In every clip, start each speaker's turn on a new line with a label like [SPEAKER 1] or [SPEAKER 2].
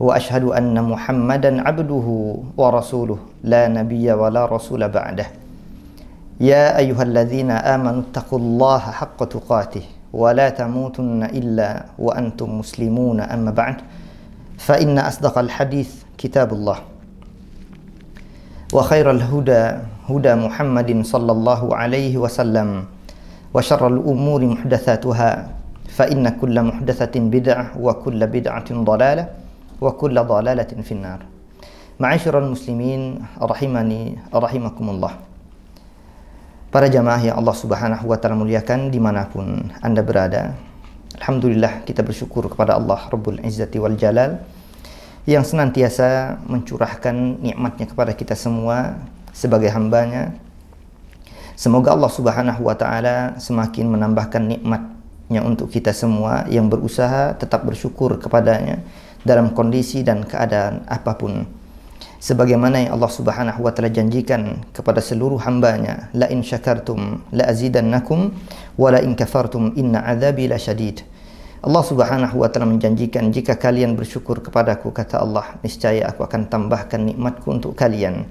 [SPEAKER 1] وأشهد أن محمدا عبده ورسوله لا نبي ولا رسول بعده. يا أيها الذين آمنوا اتقوا الله حق تقاته ولا تموتن إلا وأنتم مسلمون أما بعد. فإن أصدق الحديث كتاب الله. وخير الهدى هدى محمد صلى الله عليه وسلم وشر الأمور محدثاتها فإن كل محدثة بدعة وكل بدعة ضلالة. Wa kulla dhalalatin finnar. Ma'asyiral muslimin rahimani rahimakumullah. Para jamaah yang Allah Subhanahu wa taala muliakan di mana pun Anda berada. Alhamdulillah kita bersyukur kepada Allah Rabbul Izzati wal Jalal yang senantiasa mencurahkan nikmatnya kepada kita semua sebagai hambanya. Semoga Allah Subhanahu wa taala semakin menambahkan nikmatnya untuk kita semua yang berusaha tetap bersyukur kepadanya dalam kondisi dan keadaan apapun. Sebagaimana yang Allah Subhanahu wa taala janjikan kepada seluruh hambanya, la in syakartum la azidannakum wa la in kafartum inna adzabi lasyadid. Allah Subhanahu wa taala menjanjikan jika kalian bersyukur kepadaku kata Allah, niscaya aku akan tambahkan nikmatku untuk kalian.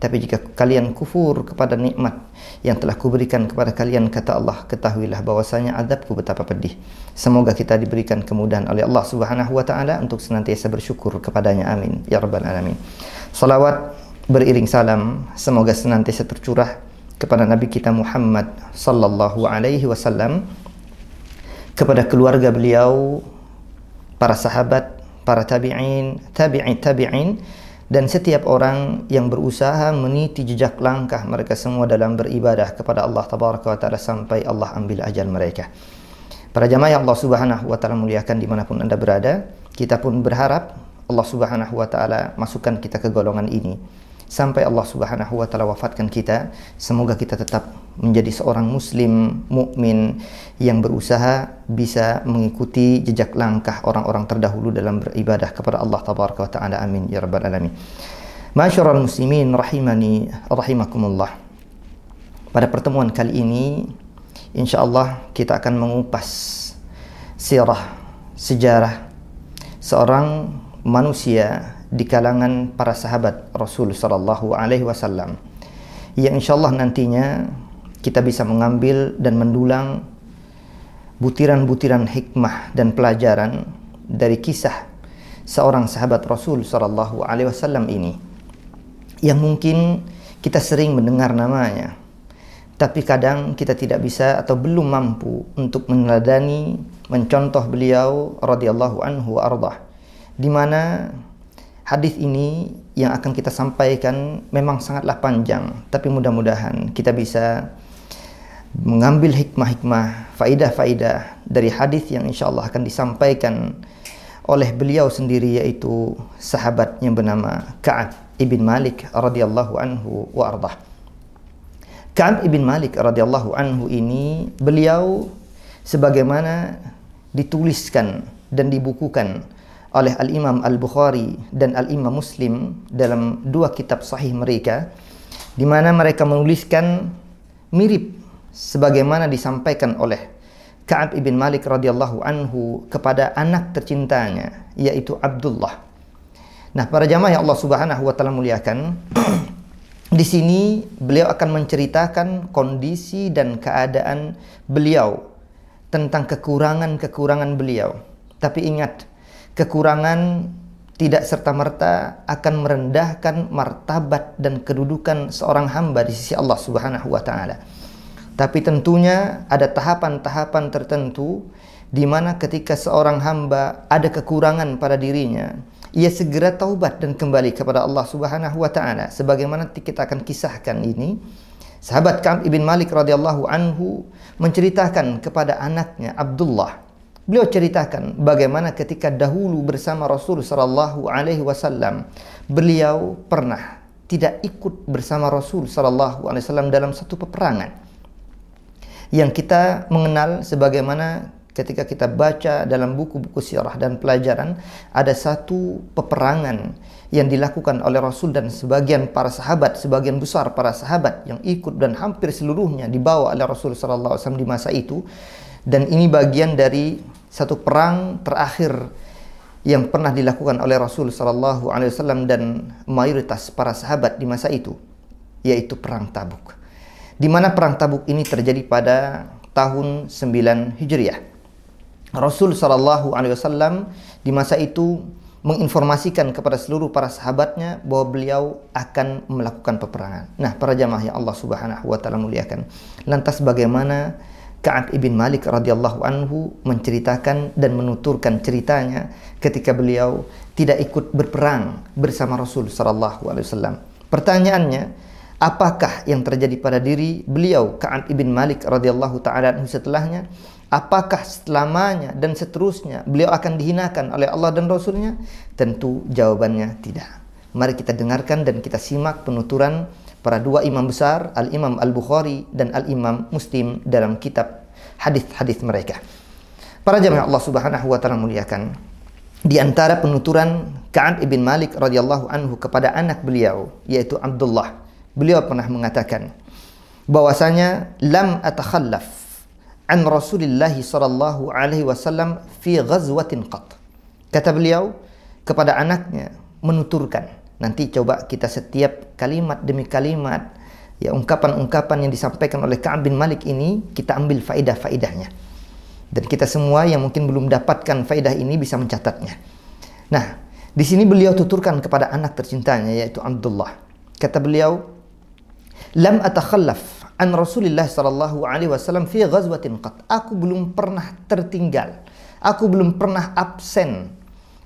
[SPEAKER 1] Tapi jika kalian kufur kepada nikmat yang telah kuberikan kepada kalian, kata Allah, ketahuilah bahwasanya azabku betapa pedih. Semoga kita diberikan kemudahan oleh Allah Subhanahu wa taala untuk senantiasa bersyukur kepadanya. Amin. Ya rabbal alamin. Salawat beriring salam semoga senantiasa tercurah kepada Nabi kita Muhammad sallallahu alaihi wasallam kepada keluarga beliau, para sahabat, para tabi'in, tabi'in tabi'in dan setiap orang yang berusaha meniti jejak langkah mereka semua dalam beribadah kepada Allah tabaraka wa taala sampai Allah ambil ajal mereka. Para jamaah yang Allah Subhanahu wa taala muliakan dimanapun Anda berada, kita pun berharap Allah Subhanahu wa taala masukkan kita ke golongan ini sampai Allah Subhanahu wa taala wafatkan kita. Semoga kita tetap menjadi seorang muslim mukmin yang berusaha bisa mengikuti jejak langkah orang-orang terdahulu dalam beribadah kepada Allah tabaraka wa taala. Amin ya rabbal alamin. Masyarul muslimin rahimani rahimakumullah. Pada pertemuan kali ini insyaallah kita akan mengupas sirah sejarah seorang manusia di kalangan para sahabat Rasul sallallahu alaihi wasallam. Yang insyaallah nantinya kita bisa mengambil dan mendulang butiran-butiran hikmah dan pelajaran dari kisah seorang sahabat Rasul sallallahu alaihi wasallam ini. Yang mungkin kita sering mendengar namanya tapi kadang kita tidak bisa atau belum mampu untuk meneladani mencontoh beliau radhiyallahu anhu ardah. Di mana hadis ini yang akan kita sampaikan memang sangatlah panjang, tapi mudah-mudahan kita bisa mengambil hikmah-hikmah, faidah-faidah dari hadis yang insya Allah akan disampaikan oleh beliau sendiri yaitu sahabat yang bernama Ka'ab ibn Malik radhiyallahu anhu wa ardah. Ka'ab ibn Malik radhiyallahu anhu ini beliau sebagaimana dituliskan dan dibukukan oleh Al-Imam Al-Bukhari dan Al-Imam Muslim dalam dua kitab sahih mereka di mana mereka menuliskan mirip sebagaimana disampaikan oleh Ka'ab ibn Malik radhiyallahu anhu kepada anak tercintanya yaitu Abdullah. Nah, para jamaah yang Allah Subhanahu wa taala muliakan, di sini beliau akan menceritakan kondisi dan keadaan beliau tentang kekurangan-kekurangan beliau. Tapi ingat, kekurangan tidak serta-merta akan merendahkan martabat dan kedudukan seorang hamba di sisi Allah Subhanahu wa taala. Tapi tentunya ada tahapan-tahapan tertentu di mana ketika seorang hamba ada kekurangan pada dirinya, ia segera taubat dan kembali kepada Allah Subhanahu wa taala. Sebagaimana kita akan kisahkan ini, sahabat Ka'ab ibn Malik radhiyallahu anhu menceritakan kepada anaknya Abdullah Beliau ceritakan bagaimana ketika dahulu bersama Rasul sallallahu alaihi wasallam beliau pernah tidak ikut bersama Rasul sallallahu alaihi wasallam dalam satu peperangan. Yang kita mengenal sebagaimana ketika kita baca dalam buku-buku sirah dan pelajaran ada satu peperangan yang dilakukan oleh Rasul dan sebagian para sahabat, sebagian besar para sahabat yang ikut dan hampir seluruhnya dibawa oleh Rasul sallallahu alaihi wasallam di masa itu. Dan ini bagian dari satu perang terakhir yang pernah dilakukan oleh Rasul sallallahu alaihi wasallam dan mayoritas para sahabat di masa itu yaitu perang Tabuk. Di mana perang Tabuk ini terjadi pada tahun 9 Hijriah. Rasul Shallallahu Alaihi Wasallam di masa itu menginformasikan kepada seluruh para sahabatnya bahwa beliau akan melakukan peperangan. Nah, para jamaah yang Allah Subhanahu wa taala muliakan. Lantas bagaimana Ka'ab ibn Malik radhiyallahu anhu menceritakan dan menuturkan ceritanya ketika beliau tidak ikut berperang bersama Rasul sallallahu alaihi wasallam. Pertanyaannya, apakah yang terjadi pada diri beliau Ka'ab ibn Malik radhiyallahu taala setelahnya? Apakah selamanya dan seterusnya beliau akan dihinakan oleh Allah dan Rasulnya? Tentu jawabannya tidak. Mari kita dengarkan dan kita simak penuturan para dua imam besar, Al-Imam Al-Bukhari dan Al-Imam Muslim dalam kitab hadis-hadis mereka. Para jamaah Allah Subhanahu wa taala muliakan. Di antara penuturan Ka'ab ibn Malik radhiyallahu anhu kepada anak beliau yaitu Abdullah. Beliau pernah mengatakan bahwasanya lam atakhallaf an Rasulullah sallallahu alaihi wasallam fi ghazwatin qat. Kata beliau kepada anaknya menuturkan. Nanti coba kita setiap kalimat demi kalimat ya ungkapan-ungkapan yang disampaikan oleh Ka'ab bin Malik ini kita ambil faidah-faidahnya. Dan kita semua yang mungkin belum dapatkan faidah ini bisa mencatatnya. Nah, di sini beliau tuturkan kepada anak tercintanya yaitu Abdullah. Kata beliau, "Lam atakhallaf an Rasulullah sallallahu alaihi wasallam fi ghazwatin qat. Aku belum pernah tertinggal. Aku belum pernah absen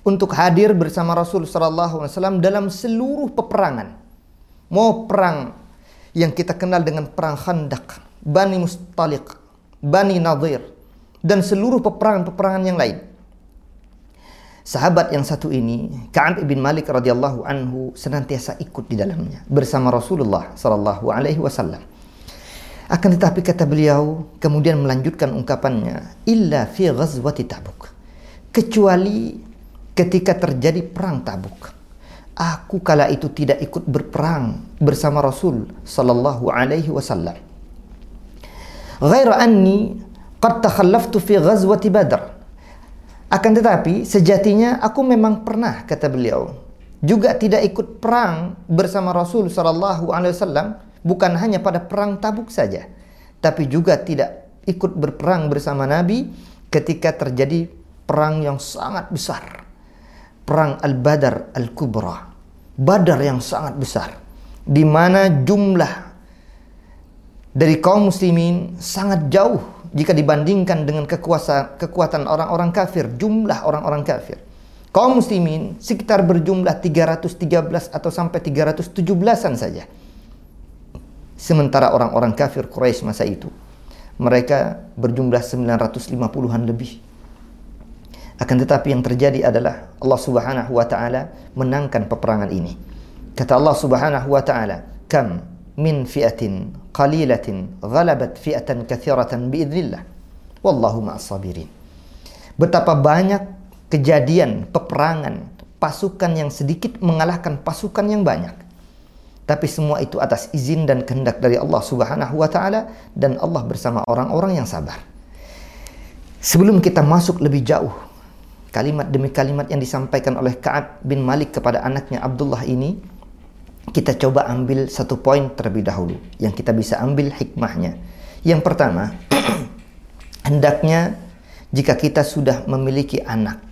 [SPEAKER 1] untuk hadir bersama Rasul wasallam dalam seluruh peperangan. Mau perang yang kita kenal dengan perang Khandaq, Bani Mustaliq, Bani Nadir dan seluruh peperangan-peperangan yang lain. Sahabat yang satu ini, Ka'ab bin Malik radhiyallahu anhu senantiasa ikut di dalamnya bersama Rasulullah sallallahu alaihi wasallam. Akan tetapi kata beliau kemudian melanjutkan ungkapannya, illa fi ghazwati Tabuk. Kecuali ketika terjadi perang Tabuk. Aku kala itu tidak ikut berperang bersama Rasul sallallahu alaihi wasallam. Ghaira anni qad takhallaftu fi ghazwati Badr. Akan tetapi sejatinya aku memang pernah kata beliau juga tidak ikut perang bersama Rasul sallallahu alaihi wasallam bukan hanya pada perang Tabuk saja, tapi juga tidak ikut berperang bersama Nabi ketika terjadi perang yang sangat besar. Perang Al-Badar Al-Kubra. Badar yang sangat besar. Di mana jumlah dari kaum muslimin sangat jauh jika dibandingkan dengan kekuasa, kekuatan orang-orang kafir, jumlah orang-orang kafir. Kaum muslimin sekitar berjumlah 313 atau sampai 317-an saja. Sementara orang-orang kafir Quraisy masa itu mereka berjumlah 950-an lebih. Akan tetapi yang terjadi adalah Allah Subhanahu wa taala menangkan peperangan ini. Kata Allah Subhanahu wa taala, "Kam min fi'atin qalilatin ghalabat fi'atan katsiratan biidznillah. Wallahu ma'as sabirin." Betapa banyak kejadian peperangan pasukan yang sedikit mengalahkan pasukan yang banyak. Tapi semua itu atas izin dan kehendak dari Allah Subhanahu wa taala dan Allah bersama orang-orang yang sabar. Sebelum kita masuk lebih jauh, kalimat demi kalimat yang disampaikan oleh Ka'ab bin Malik kepada anaknya Abdullah ini, kita coba ambil satu poin terlebih dahulu yang kita bisa ambil hikmahnya. Yang pertama, hendaknya jika kita sudah memiliki anak,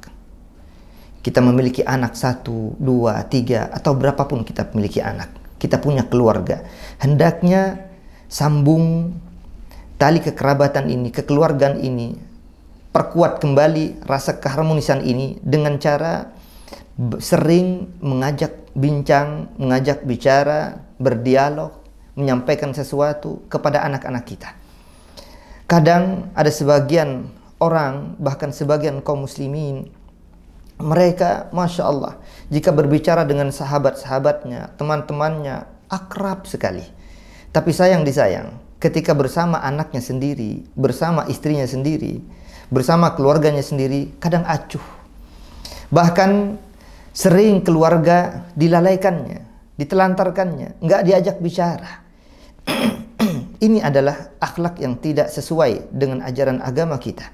[SPEAKER 1] kita memiliki anak satu, dua, tiga, atau berapapun kita memiliki anak kita punya keluarga. Hendaknya sambung tali kekerabatan ini, kekeluargaan ini, perkuat kembali rasa keharmonisan ini dengan cara sering mengajak bincang, mengajak bicara, berdialog, menyampaikan sesuatu kepada anak-anak kita. Kadang ada sebagian orang, bahkan sebagian kaum muslimin, mereka Masya Allah jika berbicara dengan sahabat-sahabatnya, teman-temannya akrab sekali. Tapi sayang disayang, ketika bersama anaknya sendiri, bersama istrinya sendiri, bersama keluarganya sendiri, kadang acuh. Bahkan sering keluarga dilalaikannya, ditelantarkannya, nggak diajak bicara. Ini adalah akhlak yang tidak sesuai dengan ajaran agama kita.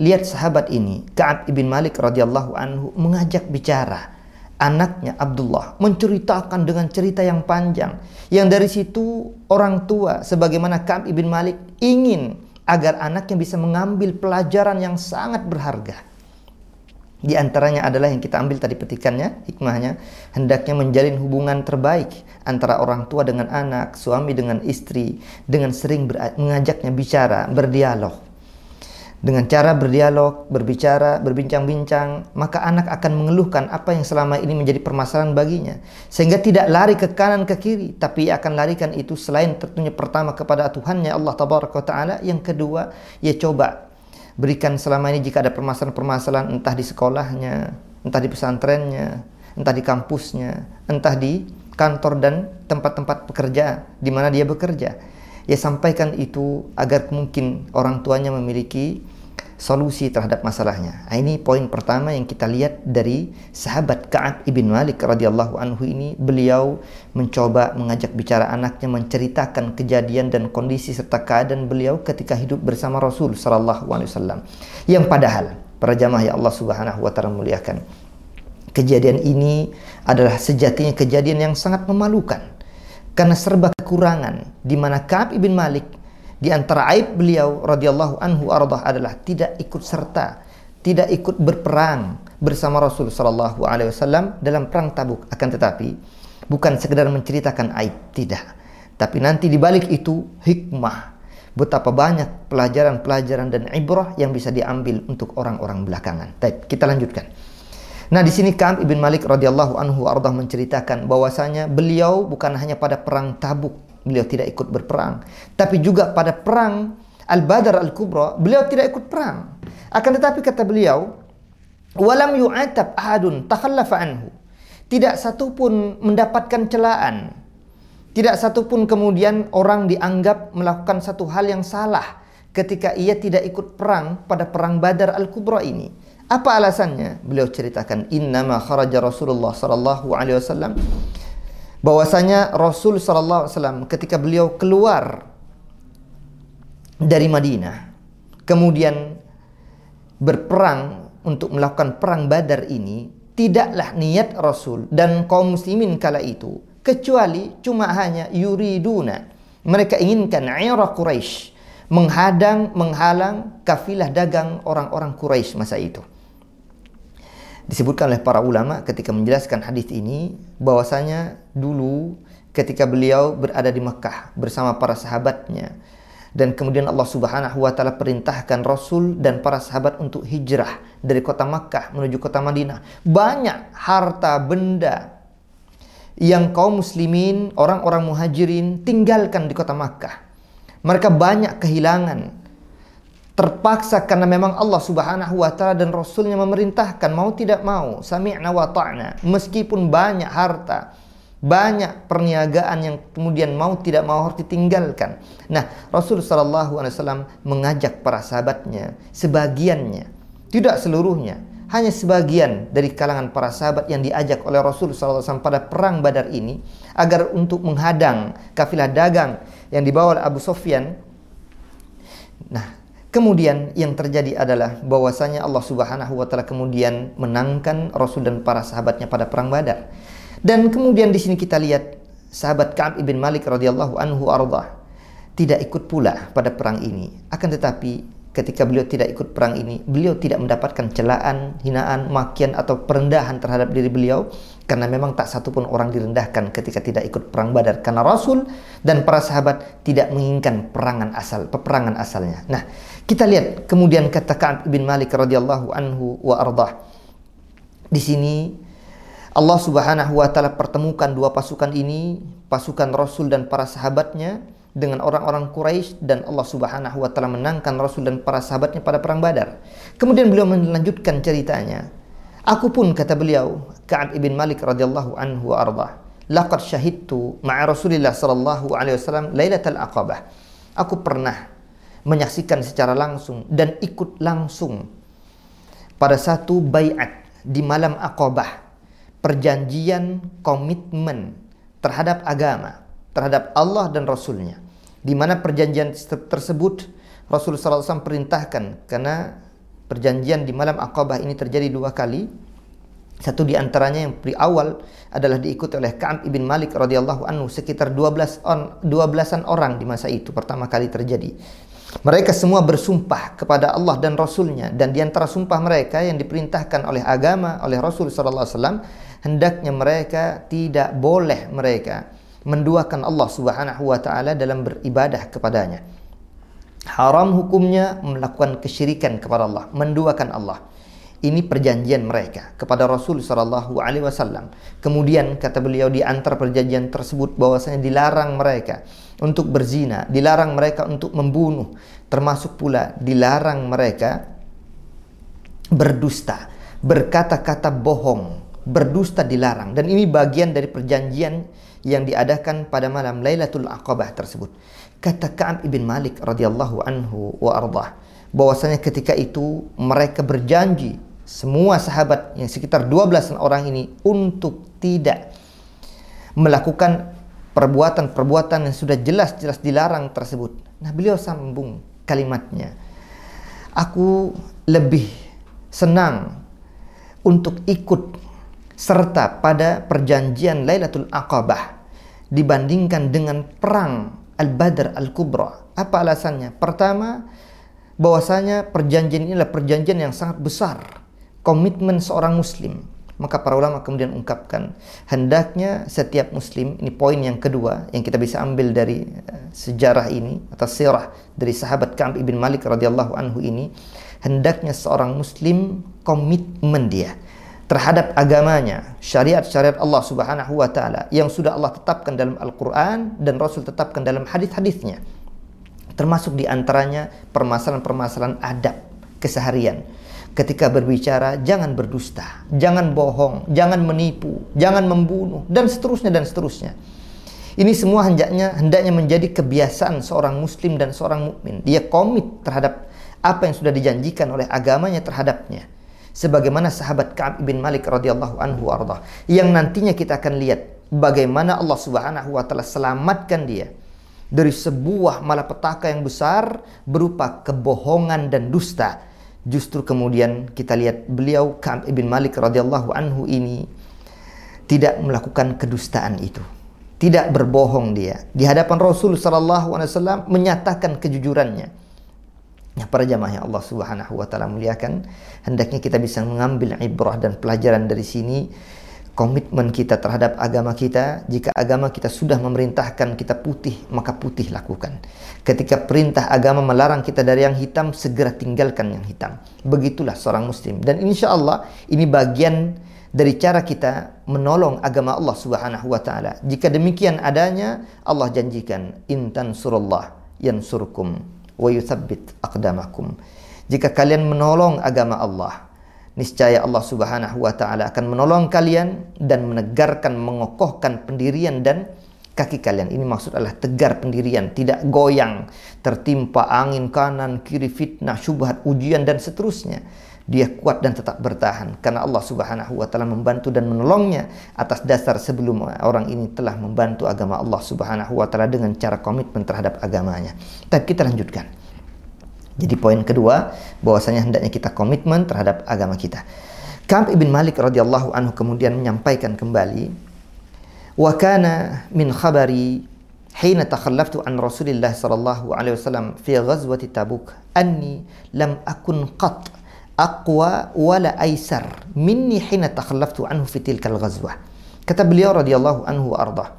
[SPEAKER 1] Lihat sahabat ini, Ka'ab ibn Malik radhiyallahu anhu mengajak bicara anaknya Abdullah menceritakan dengan cerita yang panjang yang dari situ orang tua sebagaimana Ka'ab ibn Malik ingin agar anaknya bisa mengambil pelajaran yang sangat berharga di antaranya adalah yang kita ambil tadi petikannya, hikmahnya, hendaknya menjalin hubungan terbaik antara orang tua dengan anak, suami dengan istri, dengan sering mengajaknya bicara, berdialog. Dengan cara berdialog, berbicara, berbincang-bincang, maka anak akan mengeluhkan apa yang selama ini menjadi permasalahan baginya. Sehingga tidak lari ke kanan ke kiri, tapi akan larikan itu selain tentunya pertama kepada Tuhannya Allah Taala, yang kedua ia coba berikan selama ini jika ada permasalahan-permasalahan entah di sekolahnya, entah di pesantrennya, entah di kampusnya, entah di kantor dan tempat-tempat pekerja di mana dia bekerja. Ya sampaikan itu agar mungkin orang tuanya memiliki solusi terhadap masalahnya. Nah, ini poin pertama yang kita lihat dari sahabat Ka'ab ibn Malik radhiyallahu anhu ini. Beliau mencoba mengajak bicara anaknya menceritakan kejadian dan kondisi serta keadaan beliau ketika hidup bersama Rasul sallallahu alaihi wasallam. Yang padahal para jamaah yang Allah Subhanahu wa taala muliakan. Kejadian ini adalah sejatinya kejadian yang sangat memalukan karena serba kekurangan di mana Ka'ab ibn Malik di antara aib beliau radhiyallahu anhu ardah adalah tidak ikut serta, tidak ikut berperang bersama Rasul sallallahu alaihi wasallam dalam perang Tabuk. Akan tetapi bukan sekedar menceritakan aib, tidak. Tapi nanti di balik itu hikmah betapa banyak pelajaran-pelajaran dan ibrah yang bisa diambil untuk orang-orang belakangan. Baik, kita lanjutkan. Nah, di sini Ka'ab ibn Malik radhiyallahu anhu ardah menceritakan bahwasanya beliau bukan hanya pada perang Tabuk beliau tidak ikut berperang. Tapi juga pada perang Al-Badar Al-Kubra, beliau tidak ikut perang. Akan tetapi kata beliau, walam yu'atab ahadun takhallafa anhu. Tidak satu pun mendapatkan celaan. Tidak satu pun kemudian orang dianggap melakukan satu hal yang salah ketika ia tidak ikut perang pada perang Badar Al-Kubra ini. Apa alasannya? Beliau ceritakan, "Innama kharaja Rasulullah sallallahu alaihi wasallam. Bahwasanya Rasul sallallahu alaihi wasallam ketika beliau keluar dari Madinah kemudian berperang untuk melakukan perang Badar ini tidaklah niat Rasul dan kaum muslimin kala itu kecuali cuma hanya yuriduna. Mereka inginkan ira Quraisy menghadang menghalang kafilah dagang orang-orang Quraisy masa itu disebutkan oleh para ulama ketika menjelaskan hadis ini bahwasanya dulu ketika beliau berada di Mekah bersama para sahabatnya dan kemudian Allah Subhanahu wa taala perintahkan Rasul dan para sahabat untuk hijrah dari kota Makkah menuju kota Madinah. Banyak harta benda yang kaum muslimin, orang-orang muhajirin tinggalkan di kota Makkah. Mereka banyak kehilangan terpaksa karena memang Allah Subhanahu wa taala dan rasulnya memerintahkan mau tidak mau sami'na wa ta'na meskipun banyak harta banyak perniagaan yang kemudian mau tidak mau harus ditinggalkan. Nah, Rasul sallallahu alaihi wasallam mengajak para sahabatnya, sebagiannya, tidak seluruhnya, hanya sebagian dari kalangan para sahabat yang diajak oleh Rasul sallallahu alaihi wasallam pada perang Badar ini agar untuk menghadang kafilah dagang yang dibawa oleh Abu Sofyan. Nah, Kemudian yang terjadi adalah bahwasanya Allah Subhanahu wa taala kemudian menangkan Rasul dan para sahabatnya pada perang Badar. Dan kemudian di sini kita lihat sahabat Ka'ab ibn Malik radhiyallahu anhu ardah tidak ikut pula pada perang ini. Akan tetapi ketika beliau tidak ikut perang ini, beliau tidak mendapatkan celaan, hinaan, makian atau perendahan terhadap diri beliau karena memang tak satu pun orang direndahkan ketika tidak ikut perang Badar karena Rasul dan para sahabat tidak menginginkan perangan asal, peperangan asalnya. Nah, kita lihat kemudian kata Ka'ab bin Malik radhiyallahu anhu wa ardah. Di sini Allah Subhanahu wa taala pertemukan dua pasukan ini, pasukan Rasul dan para sahabatnya dengan orang-orang Quraisy dan Allah Subhanahu wa taala menangkan Rasul dan para sahabatnya pada perang Badar. Kemudian beliau melanjutkan ceritanya. Aku pun kata beliau, Ka'ab ibn Malik radhiyallahu anhu wa arda. Laqad syahidtu ma'a Rasulillah sallallahu alaihi wasallam Lailatul Aqabah. Aku pernah menyaksikan secara langsung dan ikut langsung pada satu bayat di malam Aqabah. Perjanjian komitmen terhadap agama, terhadap Allah dan Rasulnya. Di mana perjanjian tersebut Rasulullah SAW perintahkan karena perjanjian di malam Aqabah ini terjadi dua kali. Satu di antaranya yang di awal adalah diikuti oleh Ka'ab ibn Malik radhiyallahu anhu sekitar 12 on 12-an orang di masa itu pertama kali terjadi. Mereka semua bersumpah kepada Allah dan Rasulnya dan di antara sumpah mereka yang diperintahkan oleh agama oleh Rasul sallallahu alaihi wasallam hendaknya mereka tidak boleh mereka menduakan Allah Subhanahu wa taala dalam beribadah kepadanya. Haram hukumnya melakukan kesyirikan kepada Allah, menduakan Allah. Ini perjanjian mereka kepada Rasul sallallahu alaihi wasallam. Kemudian kata beliau di antara perjanjian tersebut bahwasanya dilarang mereka untuk berzina, dilarang mereka untuk membunuh, termasuk pula dilarang mereka berdusta, berkata-kata bohong, berdusta dilarang dan ini bagian dari perjanjian yang diadakan pada malam Lailatul Aqabah tersebut. Kata Ka'ab ibn Malik radhiyallahu anhu wa ardah bahwasanya ketika itu mereka berjanji semua sahabat yang sekitar 12 orang ini untuk tidak melakukan perbuatan-perbuatan yang sudah jelas-jelas dilarang tersebut. Nah, beliau sambung kalimatnya. Aku lebih senang untuk ikut serta pada perjanjian Lailatul Aqabah dibandingkan dengan perang Al-Badr Al-Kubra. Apa alasannya? Pertama, bahwasanya perjanjian ini adalah perjanjian yang sangat besar. Komitmen seorang muslim. Maka para ulama kemudian ungkapkan, hendaknya setiap muslim, ini poin yang kedua yang kita bisa ambil dari uh, sejarah ini atau sirah dari sahabat Ka'ab ibn Malik radhiyallahu anhu ini, hendaknya seorang muslim komitmen dia terhadap agamanya, syariat-syariat Allah Subhanahu wa taala yang sudah Allah tetapkan dalam Al-Qur'an dan Rasul tetapkan dalam hadis-hadisnya. Termasuk di antaranya permasalahan-permasalahan adab keseharian. Ketika berbicara jangan berdusta, jangan bohong, jangan menipu, jangan membunuh dan seterusnya dan seterusnya. Ini semua hendaknya hendaknya menjadi kebiasaan seorang muslim dan seorang mukmin. Dia komit terhadap apa yang sudah dijanjikan oleh agamanya terhadapnya sebagaimana sahabat Ka'ab bin Malik radhiyallahu anhu arda yang nantinya kita akan lihat bagaimana Allah Subhanahu wa taala selamatkan dia dari sebuah malapetaka yang besar berupa kebohongan dan dusta. Justru kemudian kita lihat beliau Ka'ab bin Malik radhiyallahu anhu ini tidak melakukan kedustaan itu. Tidak berbohong dia. Di hadapan Rasul sallallahu alaihi wasallam menyatakan kejujurannya Ya, para jamaah yang Allah Subhanahu wa taala muliakan, hendaknya kita bisa mengambil ibrah dan pelajaran dari sini komitmen kita terhadap agama kita. Jika agama kita sudah memerintahkan kita putih, maka putih lakukan. Ketika perintah agama melarang kita dari yang hitam, segera tinggalkan yang hitam. Begitulah seorang muslim. Dan insya Allah ini bagian dari cara kita menolong agama Allah Subhanahu wa taala. Jika demikian adanya, Allah janjikan intan surullah yansurkum wa yuthabbit aqdamakum. Jika kalian menolong agama Allah, niscaya Allah Subhanahu wa taala akan menolong kalian dan menegarkan mengokohkan pendirian dan kaki kalian. Ini maksud adalah tegar pendirian, tidak goyang, tertimpa angin kanan, kiri, fitnah, syubhat, ujian dan seterusnya. Dia kuat dan tetap bertahan karena Allah Subhanahu wa taala membantu dan menolongnya atas dasar sebelum orang ini telah membantu agama Allah Subhanahu wa taala dengan cara komitmen terhadap agamanya. Tapi kita lanjutkan. Jadi poin kedua bahwasanya hendaknya kita komitmen terhadap agama kita. Ka'ab ibn Malik radhiyallahu anhu kemudian menyampaikan kembali wa kana min khabari hina takhallaftu an Rasulillah sallallahu alaihi wasallam fi ghazwati Tabuk anni lam akun qat aqwa wala aisar minni hina takhallaftu anhu fi tilkal ghazwah. Kata beliau radhiyallahu anhu arda.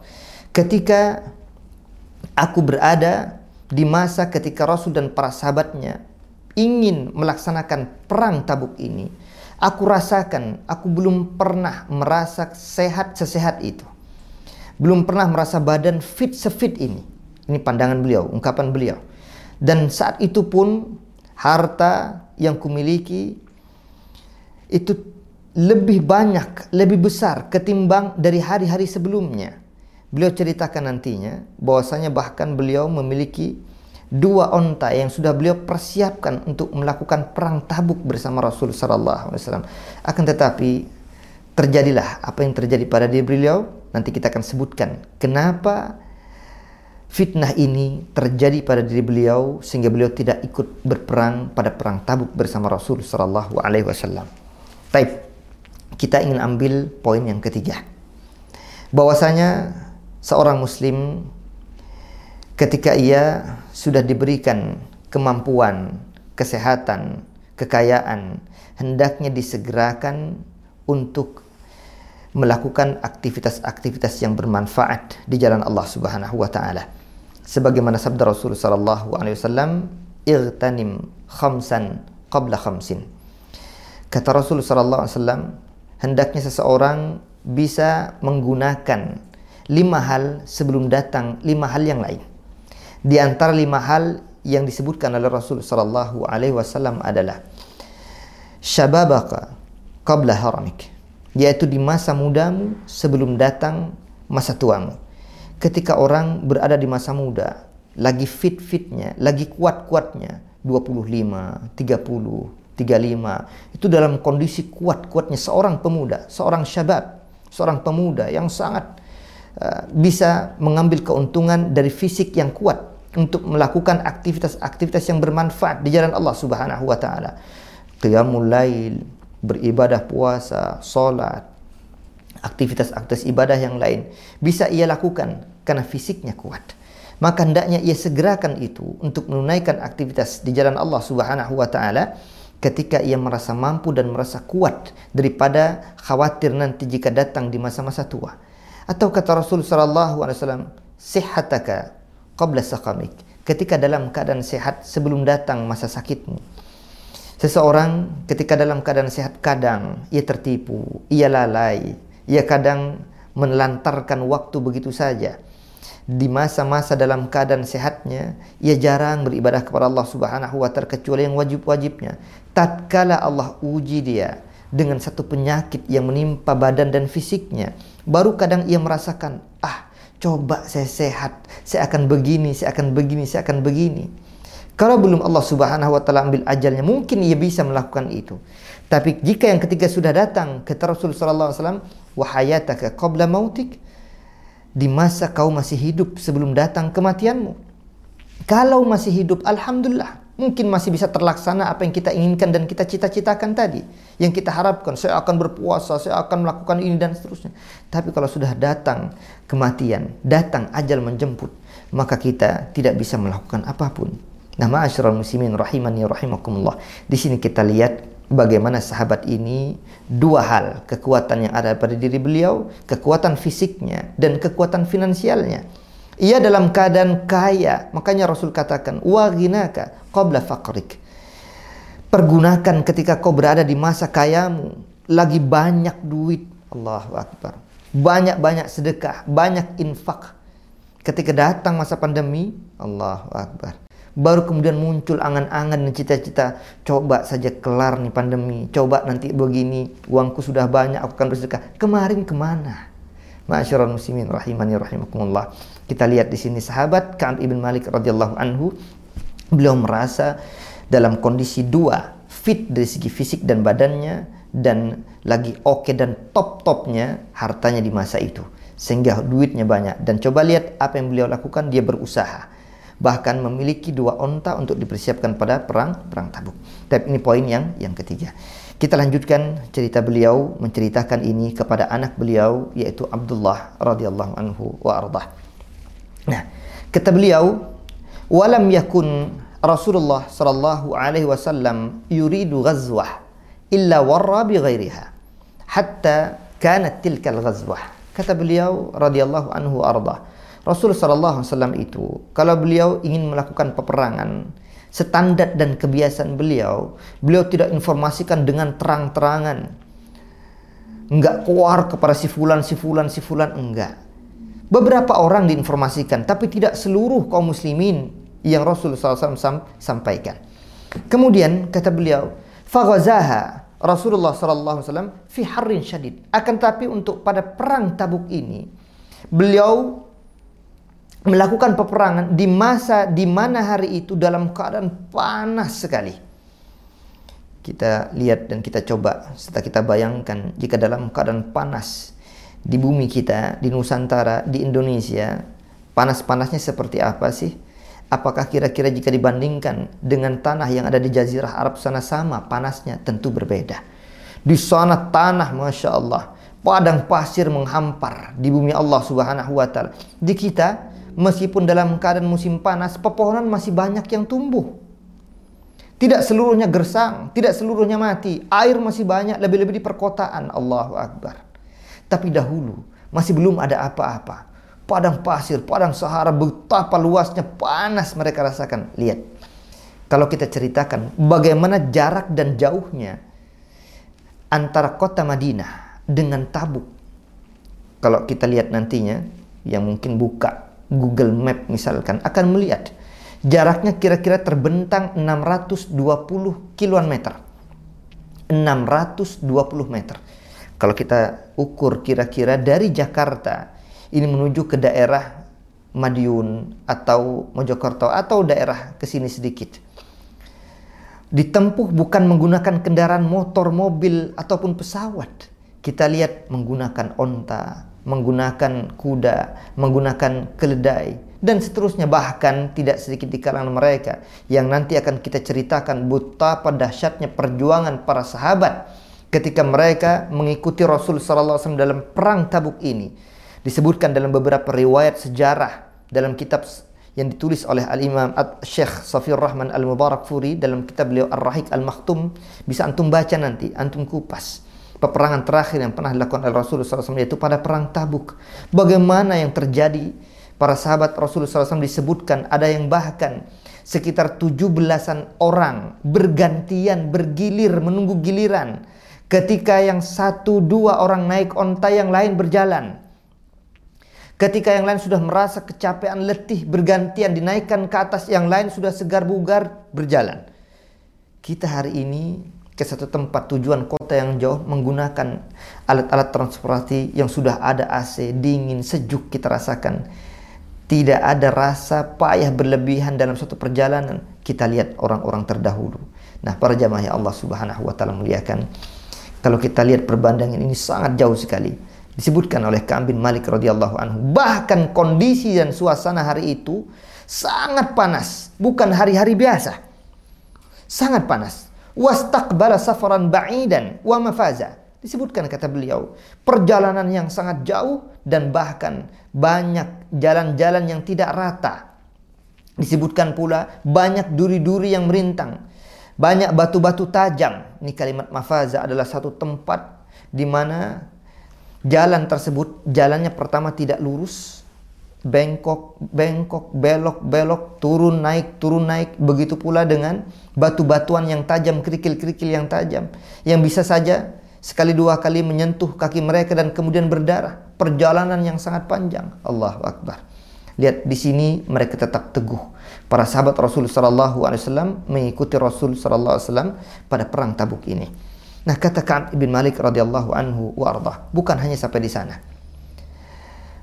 [SPEAKER 1] Ketika aku berada di masa ketika Rasul dan para sahabatnya ingin melaksanakan perang Tabuk ini, aku rasakan aku belum pernah merasa sehat sesehat itu. Belum pernah merasa badan fit sefit ini. Ini pandangan beliau, ungkapan beliau. Dan saat itu pun harta yang kumiliki itu lebih banyak, lebih besar ketimbang dari hari-hari sebelumnya. Beliau ceritakan nantinya bahwasanya bahkan beliau memiliki dua onta yang sudah beliau persiapkan untuk melakukan perang tabuk bersama Rasul Sallallahu Alaihi Wasallam. Akan tetapi terjadilah apa yang terjadi pada diri beliau. Nanti kita akan sebutkan kenapa fitnah ini terjadi pada diri beliau sehingga beliau tidak ikut berperang pada perang tabuk bersama Rasul Sallallahu Alaihi Wasallam. Taib, kita ingin ambil poin yang ketiga. Bahwasanya seorang muslim ketika ia sudah diberikan kemampuan, kesehatan, kekayaan, hendaknya disegerakan untuk melakukan aktivitas-aktivitas yang bermanfaat di jalan Allah Subhanahu wa taala. Sebagaimana sabda Rasulullah sallallahu alaihi wasallam, "Irtanim khamsan qabla khamsin." Kata Rasulullah sallallahu alaihi wasallam, hendaknya seseorang bisa menggunakan lima hal sebelum datang lima hal yang lain. Di antara lima hal yang disebutkan oleh Rasul sallallahu alaihi wasallam adalah syababaka qabla haramik, yaitu di masa mudamu sebelum datang masa tuamu. Ketika orang berada di masa muda, lagi fit-fitnya, lagi kuat-kuatnya, 25, 30, 35, itu dalam kondisi kuat-kuatnya seorang pemuda, seorang syabab, seorang pemuda yang sangat Uh, bisa mengambil keuntungan dari fisik yang kuat untuk melakukan aktivitas-aktivitas yang bermanfaat di jalan Allah Subhanahu wa taala. Qiyamul lail, beribadah puasa, salat, aktivitas-aktivitas ibadah yang lain bisa ia lakukan karena fisiknya kuat. Maka hendaknya ia segerakan itu untuk menunaikan aktivitas di jalan Allah Subhanahu wa taala ketika ia merasa mampu dan merasa kuat daripada khawatir nanti jika datang di masa-masa tua. Atau kata Rasul sallallahu alaihi wasallam, "Sihhataka qabla saqamik." Ketika dalam keadaan sehat sebelum datang masa sakitmu. Seseorang ketika dalam keadaan sehat kadang ia tertipu, ia lalai, ia kadang menelantarkan waktu begitu saja. Di masa-masa dalam keadaan sehatnya, ia jarang beribadah kepada Allah Subhanahu wa taala kecuali yang wajib-wajibnya. Tatkala Allah uji dia dengan satu penyakit yang menimpa badan dan fisiknya, baru kadang ia merasakan, ah, coba saya sehat, saya akan begini, saya akan begini, saya akan begini. Kalau belum Allah Subhanahu wa taala ambil ajalnya, mungkin ia bisa melakukan itu. Tapi jika yang ketiga sudah datang, kata Rasul sallallahu alaihi wasallam, "Wa qabla mautik" di masa kau masih hidup sebelum datang kematianmu. Kalau masih hidup, alhamdulillah, mungkin masih bisa terlaksana apa yang kita inginkan dan kita cita-citakan tadi. Yang kita harapkan, saya akan berpuasa, saya akan melakukan ini dan seterusnya. Tapi kalau sudah datang kematian, datang ajal menjemput, maka kita tidak bisa melakukan apa pun. Nah, ma'asyiral muslimin rahimani rahimakumullah. Di sini kita lihat bagaimana sahabat ini dua hal, kekuatan yang ada pada diri beliau, kekuatan fisiknya dan kekuatan finansialnya. Ia dalam keadaan kaya, makanya Rasul katakan, "Wa ghinaka qabla faqrik. Pergunakan ketika kau berada di masa kayamu, lagi banyak duit. Allahu Akbar. Banyak-banyak sedekah, banyak infak. Ketika datang masa pandemi, Allahu Akbar. Baru kemudian muncul angan-angan dan cita-cita, coba saja kelar nih pandemi, coba nanti begini, uangku sudah banyak, aku akan bersedekah. Kemarin ke mana? Masyarakat muslimin rahimani rahimakumullah. Kita lihat di sini sahabat Ka'ab ibn Malik radhiyallahu anhu Beliau merasa dalam kondisi dua, fit dari segi fisik dan badannya dan lagi oke okay dan top-topnya hartanya di masa itu. Sehingga duitnya banyak. Dan coba lihat apa yang beliau lakukan, dia berusaha. Bahkan memiliki dua onta untuk dipersiapkan pada perang perang tabuk. Tapi ini poin yang yang ketiga. Kita lanjutkan cerita beliau menceritakan ini kepada anak beliau yaitu Abdullah radhiyallahu anhu wa ardah. Nah, kata beliau Walam yakun Rasulullah sallallahu alaihi wasallam yuridu ghazwah illa warra bi ghairiha hatta kanat tilka al-ghazwah. Kata beliau radhiyallahu anhu arda. Rasul sallallahu alaihi wasallam itu kalau beliau ingin melakukan peperangan standar dan kebiasaan beliau, beliau tidak informasikan dengan terang-terangan. Enggak keluar kepada si fulan, si fulan, si fulan, enggak. Beberapa orang diinformasikan, tapi tidak seluruh kaum muslimin yang Rasulullah SAW sampaikan. Kemudian kata beliau, "Faghazaha Rasulullah SAW fi harrin syadid. Akan tapi untuk pada perang Tabuk ini, beliau melakukan peperangan di masa di mana hari itu dalam keadaan panas sekali. Kita lihat dan kita coba serta kita bayangkan jika dalam keadaan panas di bumi kita, di Nusantara, di Indonesia, panas-panasnya seperti apa sih? Apakah kira-kira jika dibandingkan dengan tanah yang ada di Jazirah Arab sana sama panasnya? Tentu berbeda. Di sana tanah, Masya Allah, padang pasir menghampar di bumi Allah Subhanahu wa Ta'ala. Di kita, meskipun dalam keadaan musim panas, pepohonan masih banyak yang tumbuh. Tidak seluruhnya gersang, tidak seluruhnya mati. Air masih banyak, lebih-lebih di perkotaan. Allahu Akbar. Tapi dahulu masih belum ada apa-apa. Padang pasir, padang Sahara, betapa luasnya panas mereka rasakan. Lihat, kalau kita ceritakan bagaimana jarak dan jauhnya antara kota Madinah dengan Tabuk. Kalau kita lihat nantinya, yang mungkin buka Google Map misalkan akan melihat jaraknya kira-kira terbentang 620 km. 620 meter. Kalau kita ukur kira-kira dari Jakarta ini menuju ke daerah Madiun atau Mojokerto atau daerah ke sini sedikit. Ditempuh bukan menggunakan kendaraan motor, mobil ataupun pesawat. Kita lihat menggunakan onta, menggunakan kuda, menggunakan keledai, dan seterusnya bahkan tidak sedikit di kalangan mereka yang nanti akan kita ceritakan betapa dahsyatnya perjuangan para sahabat ketika mereka mengikuti Rasul wasallam dalam perang Tabuk ini. Disebutkan dalam beberapa riwayat sejarah dalam kitab yang ditulis oleh Al-Imam Syekh Safir Rahman Al-Mubarak Furi dalam kitab beliau Ar-Rahik Al-Maktum bisa antum baca nanti antum kupas peperangan terakhir yang pernah dilakukan oleh Rasulullah SAW yaitu pada perang Tabuk. Bagaimana yang terjadi? Para sahabat Rasulullah SAW disebutkan ada yang bahkan sekitar tujuh belasan orang bergantian bergilir menunggu giliran ketika yang satu dua orang naik onta yang lain berjalan ketika yang lain sudah merasa kecapean letih bergantian dinaikkan ke atas yang lain sudah segar bugar berjalan kita hari ini ke satu tempat tujuan kota yang jauh menggunakan alat-alat transportasi yang sudah ada AC, dingin, sejuk kita rasakan. Tidak ada rasa payah berlebihan dalam suatu perjalanan. Kita lihat orang-orang terdahulu. Nah, para jamaah Allah Subhanahu wa taala muliakan. Kalau kita lihat perbandingan ini sangat jauh sekali. Disebutkan oleh Ka'ab bin Malik radhiyallahu anhu. Bahkan kondisi dan suasana hari itu sangat panas, bukan hari-hari biasa. Sangat panas wastaqbala safaran ba'idan wa mafaza. Disebutkan kata beliau, perjalanan yang sangat jauh dan bahkan banyak jalan-jalan yang tidak rata. Disebutkan pula banyak duri-duri yang merintang, banyak batu-batu tajam. Ini kalimat mafaza adalah satu tempat di mana jalan tersebut jalannya pertama tidak lurus, bengkok, bengkok, belok, belok, turun, naik, turun, naik. Begitu pula dengan batu-batuan yang tajam, kerikil-kerikil yang tajam. Yang bisa saja sekali dua kali menyentuh kaki mereka dan kemudian berdarah. Perjalanan yang sangat panjang. Allahu Akbar. Lihat di sini mereka tetap teguh. Para sahabat Rasul Sallallahu Alaihi Wasallam mengikuti Rasul Sallallahu Alaihi Wasallam pada perang Tabuk ini. Nah kata Ka'ab bin Malik radhiyallahu anhu wa ardah, bukan hanya sampai di sana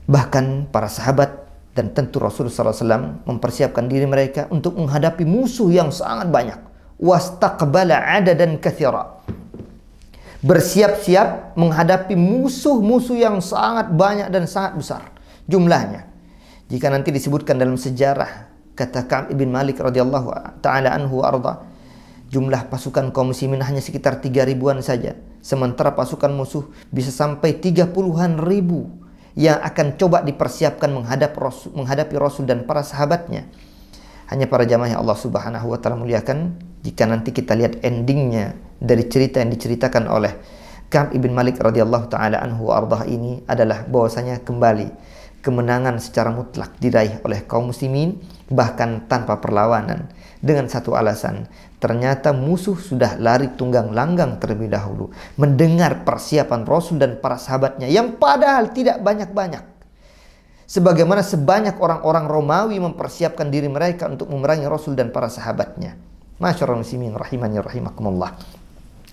[SPEAKER 1] Bahkan para sahabat dan tentu Rasulullah SAW mempersiapkan diri mereka untuk menghadapi musuh yang sangat banyak. Wastaqbala dan kathira. Bersiap-siap menghadapi musuh-musuh yang sangat banyak dan sangat besar jumlahnya. Jika nanti disebutkan dalam sejarah kata Ka'ab ibn Malik radhiyallahu taala anhu arda jumlah pasukan kaum muslimin hanya sekitar tiga ribuan saja sementara pasukan musuh bisa sampai tiga puluhan ribu yang akan coba dipersiapkan menghadap Rasul, menghadapi Rasul dan para sahabatnya. Hanya para jamaah yang Allah Subhanahu wa taala muliakan jika nanti kita lihat endingnya dari cerita yang diceritakan oleh Ka'ab ibn Malik radhiyallahu taala anhu ardah ini adalah bahwasanya kembali kemenangan secara mutlak diraih oleh kaum muslimin bahkan tanpa perlawanan dengan satu alasan Ternyata musuh sudah lari tunggang langgang terlebih dahulu. Mendengar persiapan Rasul dan para sahabatnya yang padahal tidak banyak-banyak. Sebagaimana sebanyak orang-orang Romawi mempersiapkan diri mereka untuk memerangi Rasul dan para sahabatnya. Masyarakat muslimin rahimani rahimakumullah.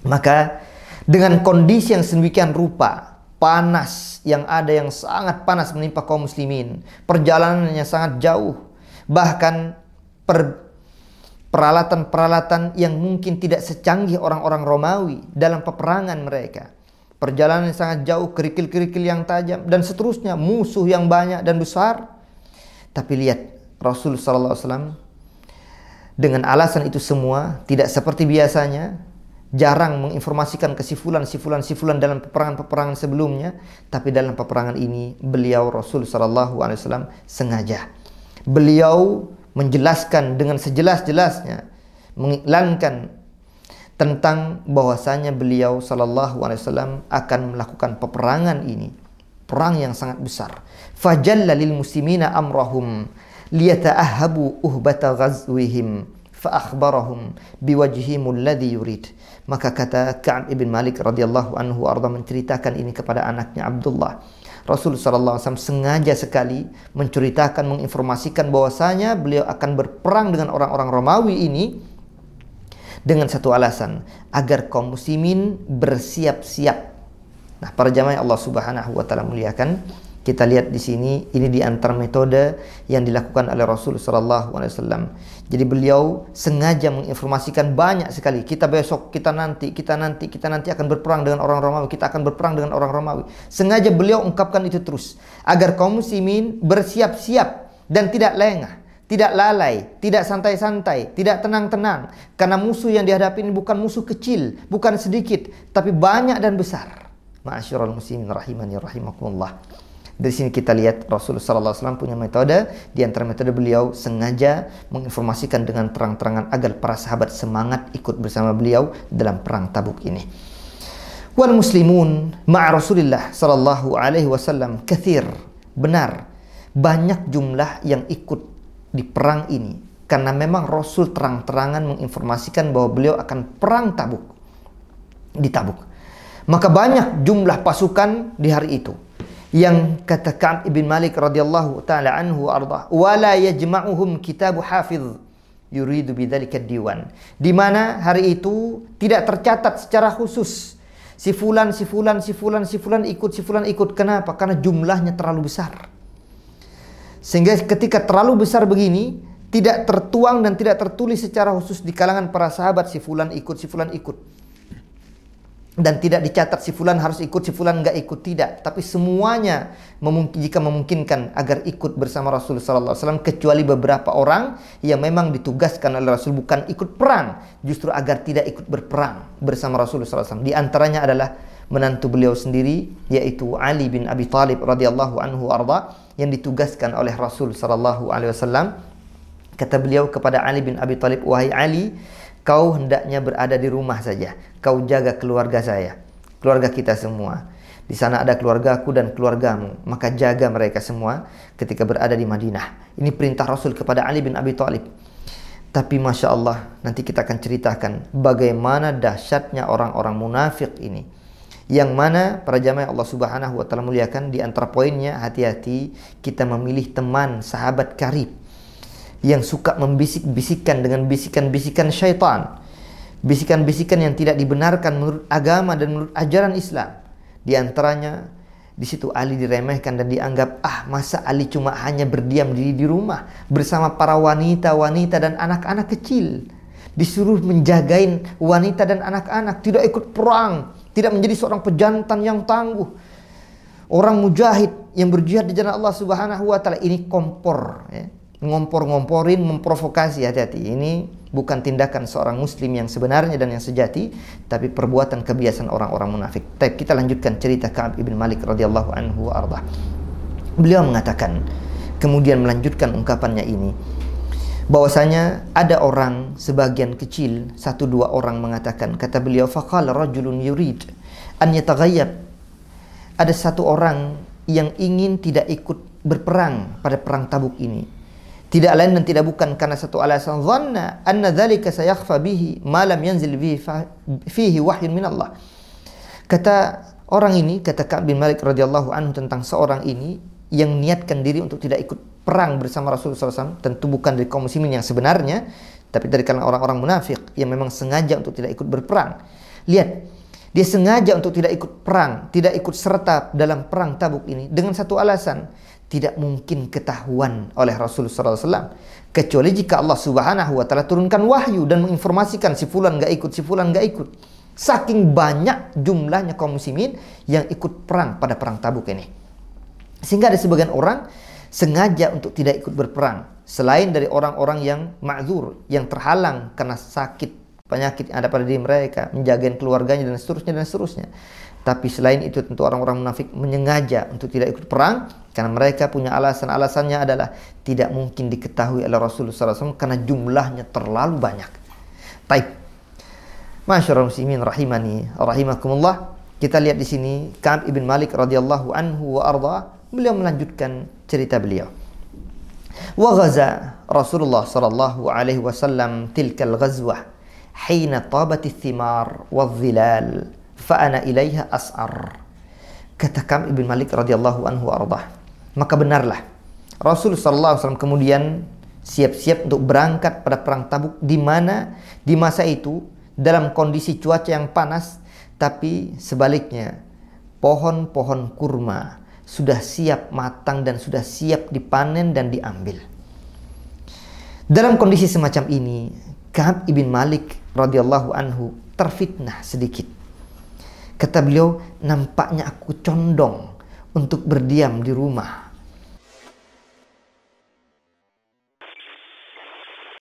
[SPEAKER 1] Maka dengan kondisi yang sedemikian rupa, panas yang ada yang sangat panas menimpa kaum muslimin, perjalanannya sangat jauh, bahkan per peralatan-peralatan yang mungkin tidak secanggih orang-orang Romawi dalam peperangan mereka. Perjalanan yang sangat jauh, kerikil-kerikil yang tajam, dan seterusnya, musuh yang banyak dan besar. Tapi lihat, Rasul SAW dengan alasan itu semua, tidak seperti biasanya, jarang menginformasikan kesifulan-sifulan-sifulan dalam peperangan-peperangan sebelumnya, tapi dalam peperangan ini beliau Rasul sallallahu alaihi wasallam sengaja. Beliau menjelaskan dengan sejelas-jelasnya mengiklankan tentang bahwasanya beliau sallallahu alaihi wasallam akan melakukan peperangan ini. Perang yang sangat besar. Fajalla lil muslimina amrahum liyata'ahabu uhbata ghazwihim fa akhbarahum biwajhihim alladhi yurid maka kata Ka'ab ibn Malik radhiyallahu anhu arda menceritakan ini kepada anaknya Abdullah Rasul SAW sengaja sekali menceritakan, menginformasikan bahwasanya beliau akan berperang dengan orang-orang Romawi ini dengan satu alasan agar kaum muslimin bersiap-siap. Nah, para jamaah Allah Subhanahu wa taala muliakan, kita lihat di sini ini di antara metode yang dilakukan oleh Rasul sallallahu alaihi wasallam. Jadi beliau sengaja menginformasikan banyak sekali. Kita besok, kita nanti, kita nanti, kita nanti akan berperang dengan orang Romawi, kita akan berperang dengan orang Romawi. Sengaja beliau ungkapkan itu terus agar kaum muslimin bersiap-siap dan tidak lengah, tidak lalai, tidak santai-santai, tidak tenang-tenang karena musuh yang dihadapi ini bukan musuh kecil, bukan sedikit, tapi banyak dan besar. Ma'asyiral muslimin rahimani rahimakumullah. Dari sini kita lihat Rasulullah SAW punya metode. Di antara metode beliau sengaja menginformasikan dengan terang-terangan agar para sahabat semangat ikut bersama beliau dalam perang Tabuk ini. Wal muslimun ma'a Rasulullah sallallahu alaihi wasallam kathir. Benar. Banyak jumlah yang ikut di perang ini karena memang Rasul terang-terangan menginformasikan bahwa beliau akan perang Tabuk di Tabuk. Maka banyak jumlah pasukan di hari itu yang kata Ka'ab ibn Malik radhiyallahu taala anhu arda wala yajma'uhum kitabu hafiz yuridu bidzalika diwan. Di mana hari itu tidak tercatat secara khusus si fulan si fulan si fulan si fulan ikut si fulan ikut. Kenapa? Karena jumlahnya terlalu besar. Sehingga ketika terlalu besar begini tidak tertuang dan tidak tertulis secara khusus di kalangan para sahabat si fulan ikut si fulan ikut dan tidak dicatat si fulan harus ikut si fulan nggak ikut. Tidak. Tapi semuanya memungkin, jika memungkinkan agar ikut bersama Rasul sallallahu alaihi wasallam kecuali beberapa orang yang memang ditugaskan oleh Rasul bukan ikut perang. Justru agar tidak ikut berperang bersama Rasul sallallahu alaihi wasallam. Di antaranya adalah menantu beliau sendiri yaitu Ali bin Abi Thalib radhiyallahu anhu arda yang ditugaskan oleh Rasul sallallahu alaihi wasallam. Kata beliau kepada Ali bin Abi Thalib wahai Ali Kau hendaknya berada di rumah saja. Kau jaga keluarga saya, keluarga kita semua. Di sana ada keluargaku dan keluargamu. Maka jaga mereka semua ketika berada di Madinah. Ini perintah Rasul kepada Ali bin Abi Thalib. Tapi Masya Allah, nanti kita akan ceritakan bagaimana dahsyatnya orang-orang munafik ini. Yang mana para jamaah Allah Subhanahu wa taala muliakan di antara poinnya hati-hati kita memilih teman, sahabat karib yang suka membisik-bisikkan dengan bisikan-bisikan syaitan. Bisikan-bisikan yang tidak dibenarkan menurut agama dan menurut ajaran Islam. Di antaranya di situ Ali diremehkan dan dianggap ah masa Ali cuma hanya berdiam diri di rumah bersama para wanita-wanita dan anak-anak kecil. Disuruh menjagain wanita dan anak-anak, tidak ikut perang, tidak menjadi seorang pejantan yang tangguh. Orang mujahid yang berjihad di jalan Allah Subhanahu wa taala ini kompor ya ngompor-ngomporin, memprovokasi hati-hati. Ini bukan tindakan seorang muslim yang sebenarnya dan yang sejati, tapi perbuatan kebiasaan orang-orang munafik. Tapi kita lanjutkan cerita Ka'ab ibn Malik radhiyallahu anhu arda. Beliau mengatakan, kemudian melanjutkan ungkapannya ini, bahwasanya ada orang sebagian kecil, satu dua orang mengatakan, kata beliau, faqala rajulun yurid an yataghayyab. Ada satu orang yang ingin tidak ikut berperang pada perang Tabuk ini tidak lain dan tidak bukan karena satu alasan dhanna anna dzalika sayakhfa bihi ma lam yanzil bihi fihi wahyun min Allah. Kata orang ini, kata Ka'ab bin Malik radhiyallahu anhu tentang seorang ini yang niatkan diri untuk tidak ikut perang bersama Rasulullah SAW, tentu bukan dari kaum muslimin yang sebenarnya, tapi dari kalangan orang-orang munafik yang memang sengaja untuk tidak ikut berperang. Lihat, Dia sengaja untuk tidak ikut perang, tidak ikut serta dalam perang Tabuk ini dengan satu alasan, tidak mungkin ketahuan oleh Rasulullah SAW kecuali jika Allah Subhanahu wa taala turunkan wahyu dan menginformasikan si fulan gak ikut, si fulan gak ikut. Saking banyak jumlahnya kaum muslimin yang ikut perang pada perang Tabuk ini. Sehingga ada sebagian orang sengaja untuk tidak ikut berperang. Selain dari orang-orang yang ma'zur, yang terhalang karena sakit penyakit yang ada pada diri mereka, menjaga keluarganya dan seterusnya dan seterusnya. Tapi selain itu tentu orang-orang munafik menyengaja untuk tidak ikut perang karena mereka punya alasan-alasannya adalah tidak mungkin diketahui oleh Rasulullah SAW karena jumlahnya terlalu banyak. Baik. Masyarakat muslimin rahimani rahimakumullah. Kita lihat di sini Ka'ab ibn Malik radhiyallahu anhu wa arda beliau melanjutkan cerita beliau. Wa ghaza Rasulullah sallallahu alaihi wasallam tilkal ghazwah hina tabati thimar wadhilal fa ana ilaiha as'ar kata Kam ibn Malik radhiyallahu anhu ardah maka benarlah Rasul wasallam kemudian siap-siap untuk berangkat pada perang Tabuk di mana di masa itu dalam kondisi cuaca yang panas tapi sebaliknya pohon-pohon kurma sudah siap matang dan sudah siap dipanen dan diambil. Dalam kondisi semacam ini, Ka'ab ibn Malik radhiyallahu anhu terfitnah sedikit. Kata beliau, nampaknya aku condong untuk berdiam di rumah